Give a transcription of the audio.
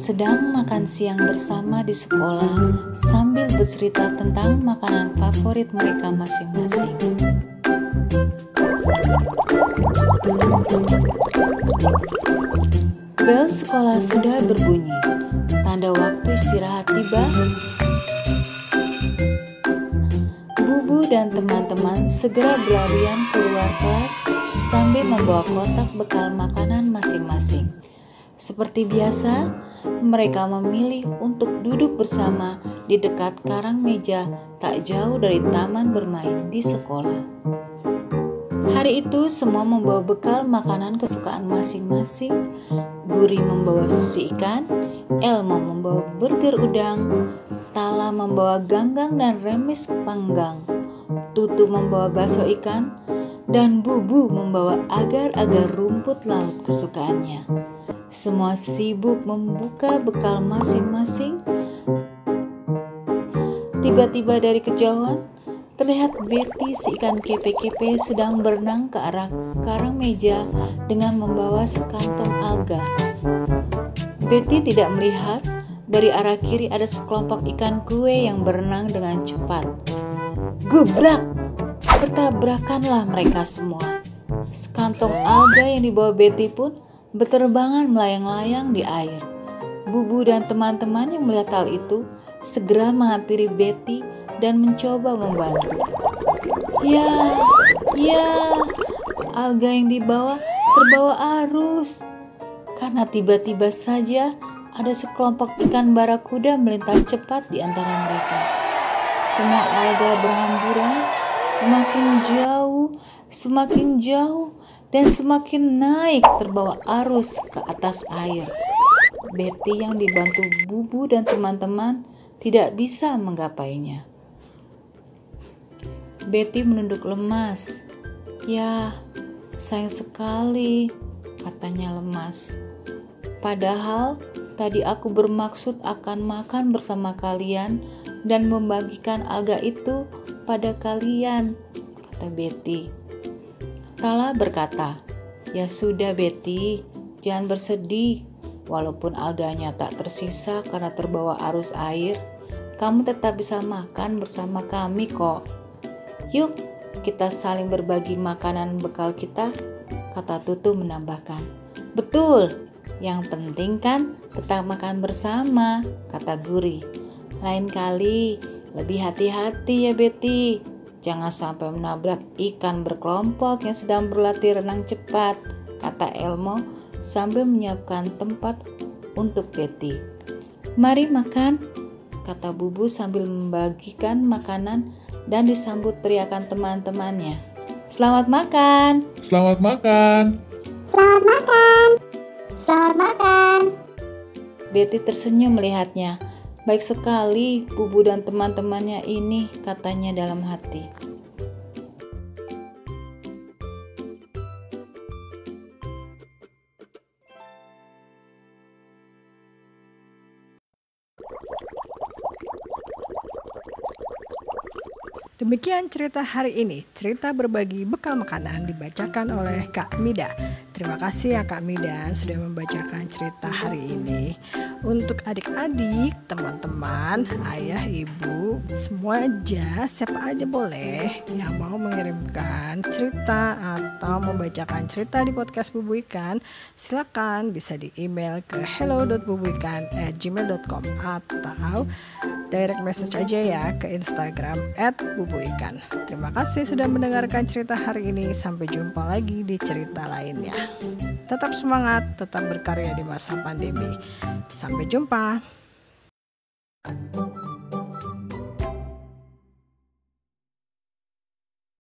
sedang makan siang bersama di sekolah sambil bercerita tentang makanan favorit mereka masing-masing. Bel sekolah sudah berbunyi. Tanda waktu istirahat tiba. Bubu dan teman-teman segera berlarian keluar kelas sambil membawa kotak bekal makanan masing-masing. Seperti biasa, mereka memilih untuk duduk bersama di dekat karang meja tak jauh dari taman bermain di sekolah. Hari itu semua membawa bekal makanan kesukaan masing-masing. Guri membawa sushi ikan, Elmo membawa burger udang, Tala membawa ganggang dan remis panggang, Tutu membawa bakso ikan, dan Bubu membawa agar-agar rumput laut kesukaannya. Semua sibuk membuka bekal masing-masing. Tiba-tiba dari kejauhan, Terlihat Betty si ikan kepe-kepe sedang berenang ke arah karang meja dengan membawa sekantong alga. Betty tidak melihat dari arah kiri ada sekelompok ikan kue yang berenang dengan cepat. Gebrak! Bertabrakanlah mereka semua. Sekantong alga yang dibawa Betty pun berterbangan melayang-layang di air. Bubu dan teman-teman yang melihat hal itu segera menghampiri Betty dan mencoba membantu. Ya, ya, alga yang dibawa terbawa arus. Karena tiba-tiba saja ada sekelompok ikan barakuda melintas cepat di antara mereka. Semua alga berhamburan semakin jauh, semakin jauh, dan semakin naik terbawa arus ke atas air. Betty yang dibantu Bubu dan teman-teman tidak bisa menggapainya. Betty menunduk lemas. Ya, sayang sekali, katanya lemas. Padahal tadi aku bermaksud akan makan bersama kalian dan membagikan alga itu pada kalian, kata Betty. Tala berkata, "Ya sudah, Betty, jangan bersedih. Walaupun alganya tak tersisa karena terbawa arus air, kamu tetap bisa makan bersama kami kok." Yuk, kita saling berbagi makanan bekal kita, kata Tutu menambahkan. Betul, yang penting kan tetap makan bersama, kata Guri. Lain kali, lebih hati-hati ya Betty. Jangan sampai menabrak ikan berkelompok yang sedang berlatih renang cepat, kata Elmo sambil menyiapkan tempat untuk Betty. Mari makan, kata Bubu sambil membagikan makanan dan disambut teriakan teman-temannya. Selamat makan. Selamat makan. Selamat makan. Selamat makan. Betty tersenyum melihatnya. Baik sekali Bubu dan teman-temannya ini, katanya dalam hati. Demikian cerita hari ini. Cerita berbagi bekal makanan dibacakan oleh Kak Mida. Terima kasih ya Kak Mida sudah membacakan cerita hari ini. Untuk adik-adik, teman-teman, ayah, ibu, semua aja, siapa aja boleh yang mau mengirimkan cerita atau membacakan cerita di podcast Bubu Ikan, silakan bisa di email ke hello.bubuikan@gmail.com atau direct message aja ya ke Instagram @bubuikan. Terima kasih sudah mendengarkan cerita hari ini. Sampai jumpa lagi di cerita lainnya. Tetap semangat, tetap berkarya di masa pandemi. Sampai jumpa.